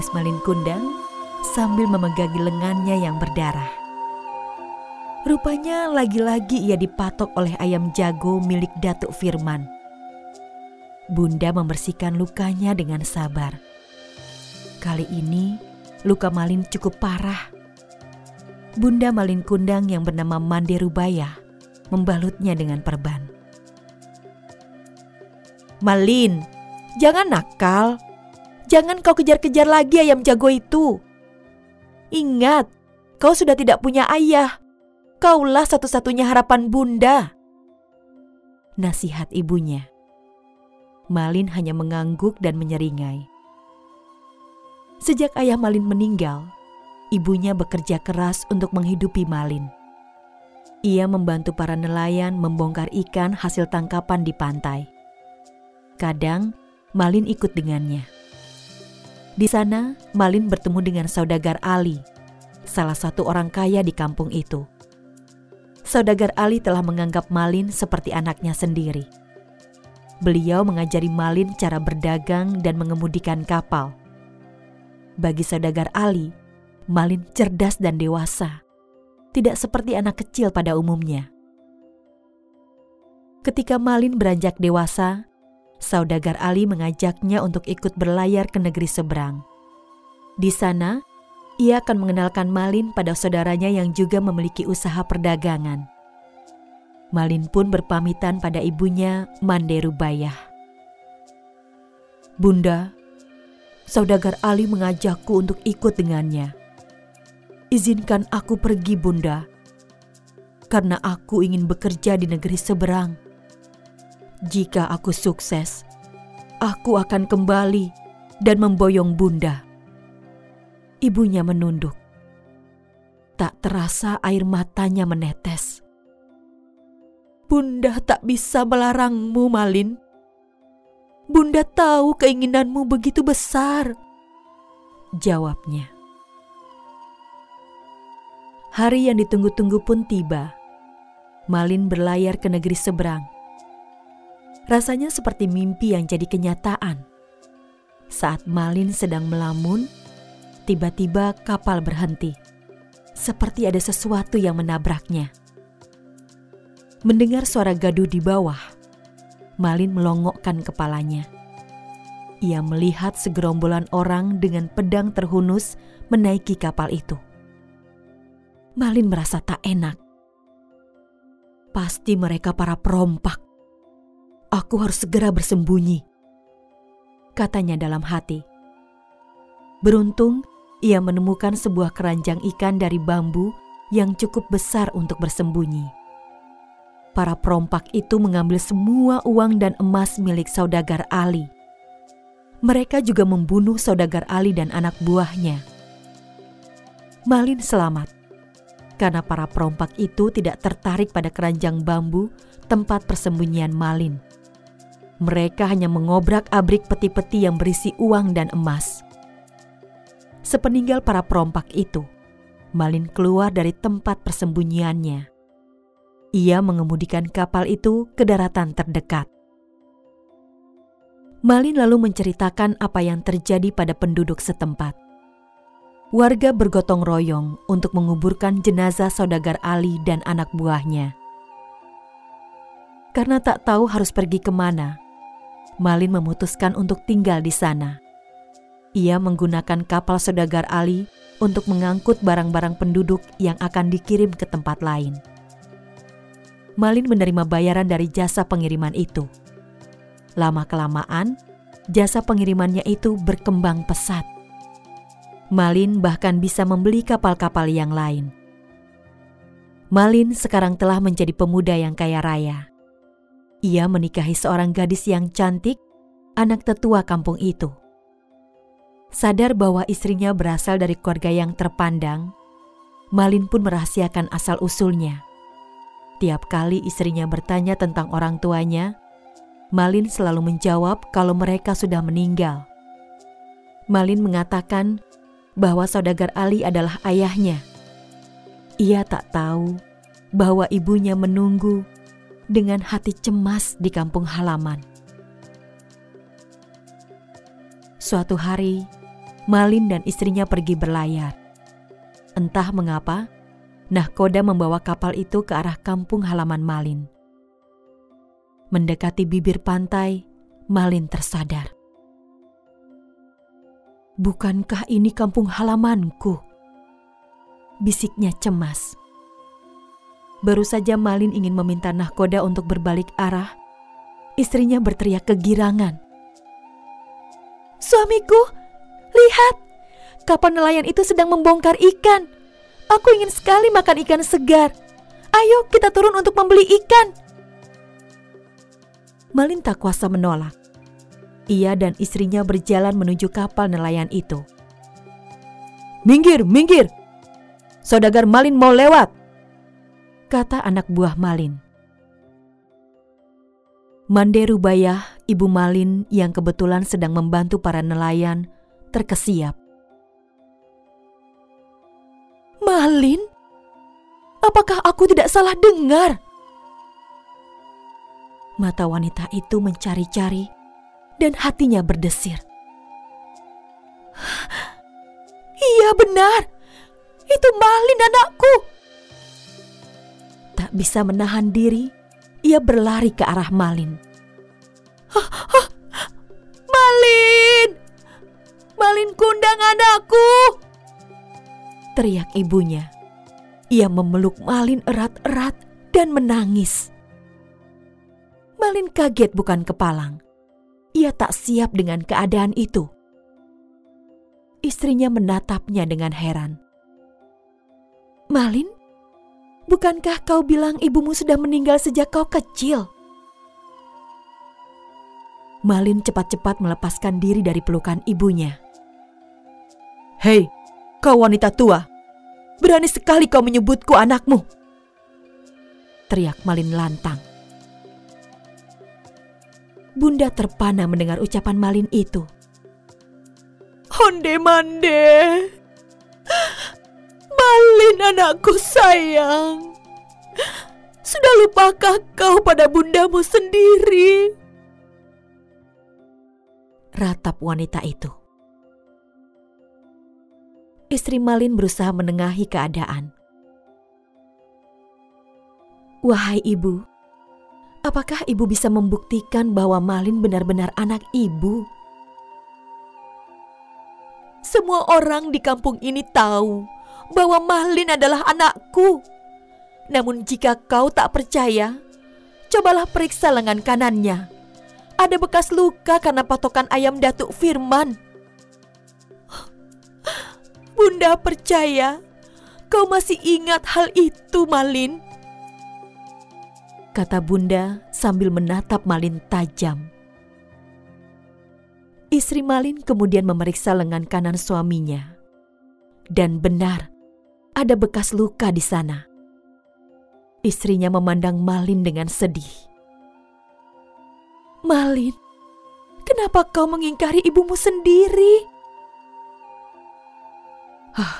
Tangis Malin Kundang sambil memegangi lengannya yang berdarah. Rupanya lagi-lagi ia dipatok oleh ayam jago milik Datuk Firman. Bunda membersihkan lukanya dengan sabar. Kali ini luka Malin cukup parah. Bunda Malin Kundang yang bernama Mande Rubaya membalutnya dengan perban. Malin, jangan nakal. Jangan kau kejar-kejar lagi ayam jago itu. Ingat, kau sudah tidak punya ayah. Kaulah satu-satunya harapan bunda. Nasihat ibunya. Malin hanya mengangguk dan menyeringai. Sejak ayah Malin meninggal, ibunya bekerja keras untuk menghidupi Malin. Ia membantu para nelayan membongkar ikan hasil tangkapan di pantai. Kadang, Malin ikut dengannya. Di sana, Malin bertemu dengan saudagar Ali, salah satu orang kaya di kampung itu. Saudagar Ali telah menganggap Malin seperti anaknya sendiri. Beliau mengajari Malin cara berdagang dan mengemudikan kapal. Bagi saudagar Ali, Malin cerdas dan dewasa, tidak seperti anak kecil pada umumnya. Ketika Malin beranjak dewasa, saudagar Ali mengajaknya untuk ikut berlayar ke negeri seberang. Di sana, ia akan mengenalkan Malin pada saudaranya yang juga memiliki usaha perdagangan. Malin pun berpamitan pada ibunya, Mande Rubayah. Bunda, saudagar Ali mengajakku untuk ikut dengannya. Izinkan aku pergi, Bunda, karena aku ingin bekerja di negeri seberang jika aku sukses, aku akan kembali dan memboyong Bunda. Ibunya menunduk. Tak terasa air matanya menetes. Bunda tak bisa melarangmu, Malin. Bunda tahu keinginanmu begitu besar. Jawabnya. Hari yang ditunggu-tunggu pun tiba. Malin berlayar ke negeri seberang Rasanya seperti mimpi yang jadi kenyataan. Saat Malin sedang melamun, tiba-tiba kapal berhenti. Seperti ada sesuatu yang menabraknya. Mendengar suara gaduh di bawah, Malin melongokkan kepalanya. Ia melihat segerombolan orang dengan pedang terhunus menaiki kapal itu. Malin merasa tak enak. Pasti mereka para perompak. Aku harus segera bersembunyi, katanya dalam hati. Beruntung, ia menemukan sebuah keranjang ikan dari bambu yang cukup besar untuk bersembunyi. Para perompak itu mengambil semua uang dan emas milik saudagar Ali. Mereka juga membunuh saudagar Ali dan anak buahnya. Malin selamat karena para perompak itu tidak tertarik pada keranjang bambu tempat persembunyian Malin. Mereka hanya mengobrak-abrik peti-peti yang berisi uang dan emas. Sepeninggal para perompak itu, Malin keluar dari tempat persembunyiannya. Ia mengemudikan kapal itu ke daratan terdekat. Malin lalu menceritakan apa yang terjadi pada penduduk setempat. Warga bergotong royong untuk menguburkan jenazah saudagar Ali dan anak buahnya. Karena tak tahu harus pergi ke mana, Malin memutuskan untuk tinggal di sana. Ia menggunakan kapal saudagar Ali untuk mengangkut barang-barang penduduk yang akan dikirim ke tempat lain. Malin menerima bayaran dari jasa pengiriman itu. Lama-kelamaan, jasa pengirimannya itu berkembang pesat. Malin bahkan bisa membeli kapal-kapal yang lain. Malin sekarang telah menjadi pemuda yang kaya raya. Ia menikahi seorang gadis yang cantik, anak tetua kampung itu. Sadar bahwa istrinya berasal dari keluarga yang terpandang, Malin pun merahasiakan asal-usulnya. Tiap kali istrinya bertanya tentang orang tuanya, Malin selalu menjawab kalau mereka sudah meninggal. Malin mengatakan bahwa saudagar Ali adalah ayahnya. Ia tak tahu bahwa ibunya menunggu dengan hati cemas di kampung halaman. Suatu hari, Malin dan istrinya pergi berlayar. Entah mengapa, Nahkoda membawa kapal itu ke arah kampung halaman Malin. Mendekati bibir pantai, Malin tersadar. Bukankah ini kampung halamanku? Bisiknya cemas. Baru saja Malin ingin meminta Nahkoda untuk berbalik arah, istrinya berteriak kegirangan. Suamiku, lihat! Kapal nelayan itu sedang membongkar ikan. Aku ingin sekali makan ikan segar. Ayo kita turun untuk membeli ikan. Malin tak kuasa menolak. Ia dan istrinya berjalan menuju kapal nelayan itu. Minggir, minggir! Saudagar Malin mau lewat, kata anak buah Malin. Mande Rubayah, ibu Malin yang kebetulan sedang membantu para nelayan, terkesiap. Malin? Apakah aku tidak salah dengar? Mata wanita itu mencari-cari dan hatinya berdesir. Iya benar, itu Malin anakku. Tak bisa menahan diri, ia berlari ke arah Malin. Malin! Malin kundang anakku! Teriak ibunya. Ia memeluk Malin erat-erat dan menangis. Malin kaget bukan kepalang. Ia tak siap dengan keadaan itu. Istrinya menatapnya dengan heran. Malin, bukankah kau bilang ibumu sudah meninggal sejak kau kecil? Malin cepat-cepat melepaskan diri dari pelukan ibunya. Hei, kau wanita tua. Berani sekali kau menyebutku anakmu. Teriak Malin lantang. Bunda terpana mendengar ucapan Malin itu. Onde mande. Malin anakku sayang. Sudah lupakah kau pada bundamu sendiri? Ratap wanita itu. Istri Malin berusaha menengahi keadaan. Wahai ibu, Apakah ibu bisa membuktikan bahwa Malin benar-benar anak ibu? Semua orang di kampung ini tahu bahwa Malin adalah anakku. Namun jika kau tak percaya, cobalah periksa lengan kanannya. Ada bekas luka karena patokan ayam Datuk Firman. Bunda percaya kau masih ingat hal itu, Malin kata Bunda sambil menatap Malin tajam. Istri Malin kemudian memeriksa lengan kanan suaminya. Dan benar, ada bekas luka di sana. Istrinya memandang Malin dengan sedih. Malin, kenapa kau mengingkari ibumu sendiri? Hah,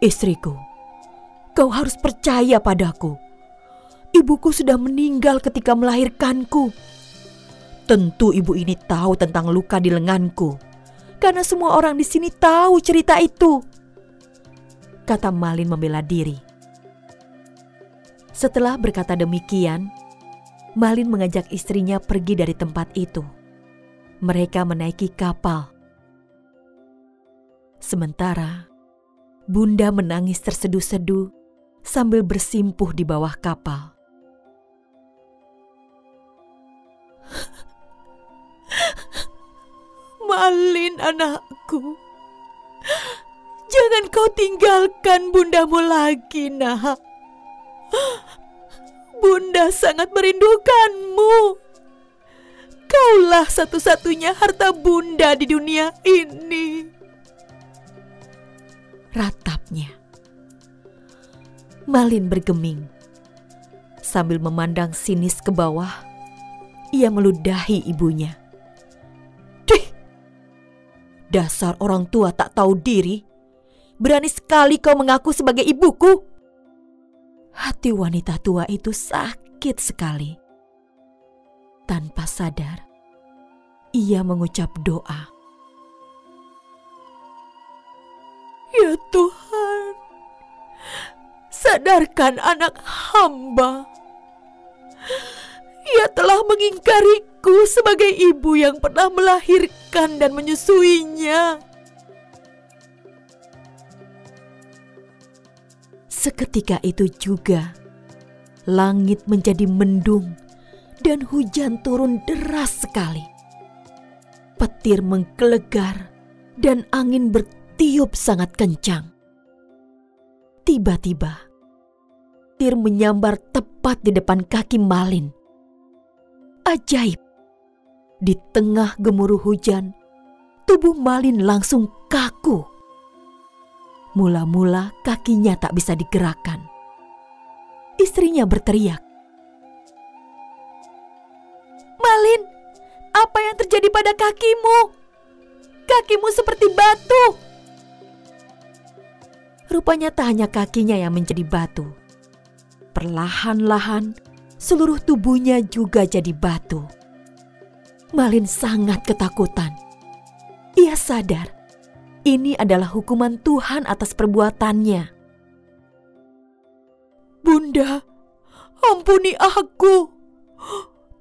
istriku, kau harus percaya padaku Ibuku sudah meninggal ketika melahirkanku. Tentu ibu ini tahu tentang luka di lenganku. Karena semua orang di sini tahu cerita itu. Kata Malin membela diri. Setelah berkata demikian, Malin mengajak istrinya pergi dari tempat itu. Mereka menaiki kapal. Sementara, Bunda menangis terseduh-seduh sambil bersimpuh di bawah kapal. Malin anakku. Jangan kau tinggalkan bundamu lagi, nak. Bunda sangat merindukanmu. Kaulah satu-satunya harta bunda di dunia ini. Ratapnya. Malin bergeming. Sambil memandang sinis ke bawah, ia meludahi ibunya. Dasar orang tua tak tahu diri. Berani sekali kau mengaku sebagai ibuku. Hati wanita tua itu sakit sekali. Tanpa sadar, ia mengucap doa. Ya Tuhan, sadarkan anak hamba. Ia telah mengingkariku sebagai ibu yang pernah melahirkan dan menyusuinya. Seketika itu juga, langit menjadi mendung dan hujan turun deras sekali. Petir menggelegar dan angin bertiup sangat kencang. Tiba-tiba, petir menyambar tepat di depan kaki Malin. Ajaib! Di tengah gemuruh hujan, tubuh Malin langsung kaku Mula-mula kakinya tak bisa digerakkan. Istrinya berteriak. Malin, apa yang terjadi pada kakimu? Kakimu seperti batu. Rupanya tak hanya kakinya yang menjadi batu. Perlahan-lahan, seluruh tubuhnya juga jadi batu. Malin sangat ketakutan. Ia sadar ini adalah hukuman Tuhan atas perbuatannya. Bunda, ampuni aku.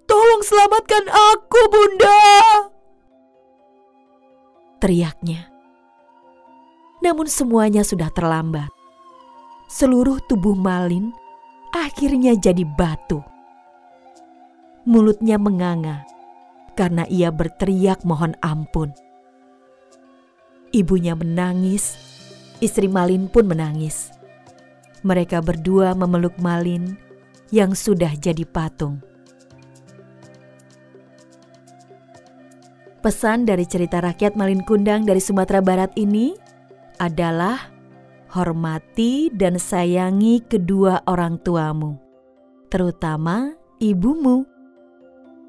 Tolong selamatkan aku, Bunda. Teriaknya. Namun semuanya sudah terlambat. Seluruh tubuh Malin akhirnya jadi batu. Mulutnya menganga karena ia berteriak mohon ampun. Ibunya menangis, istri Malin pun menangis. Mereka berdua memeluk Malin yang sudah jadi patung. Pesan dari cerita rakyat Malin Kundang dari Sumatera Barat ini adalah hormati dan sayangi kedua orang tuamu, terutama ibumu.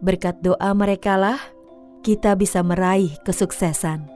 Berkat doa merekalah kita bisa meraih kesuksesan.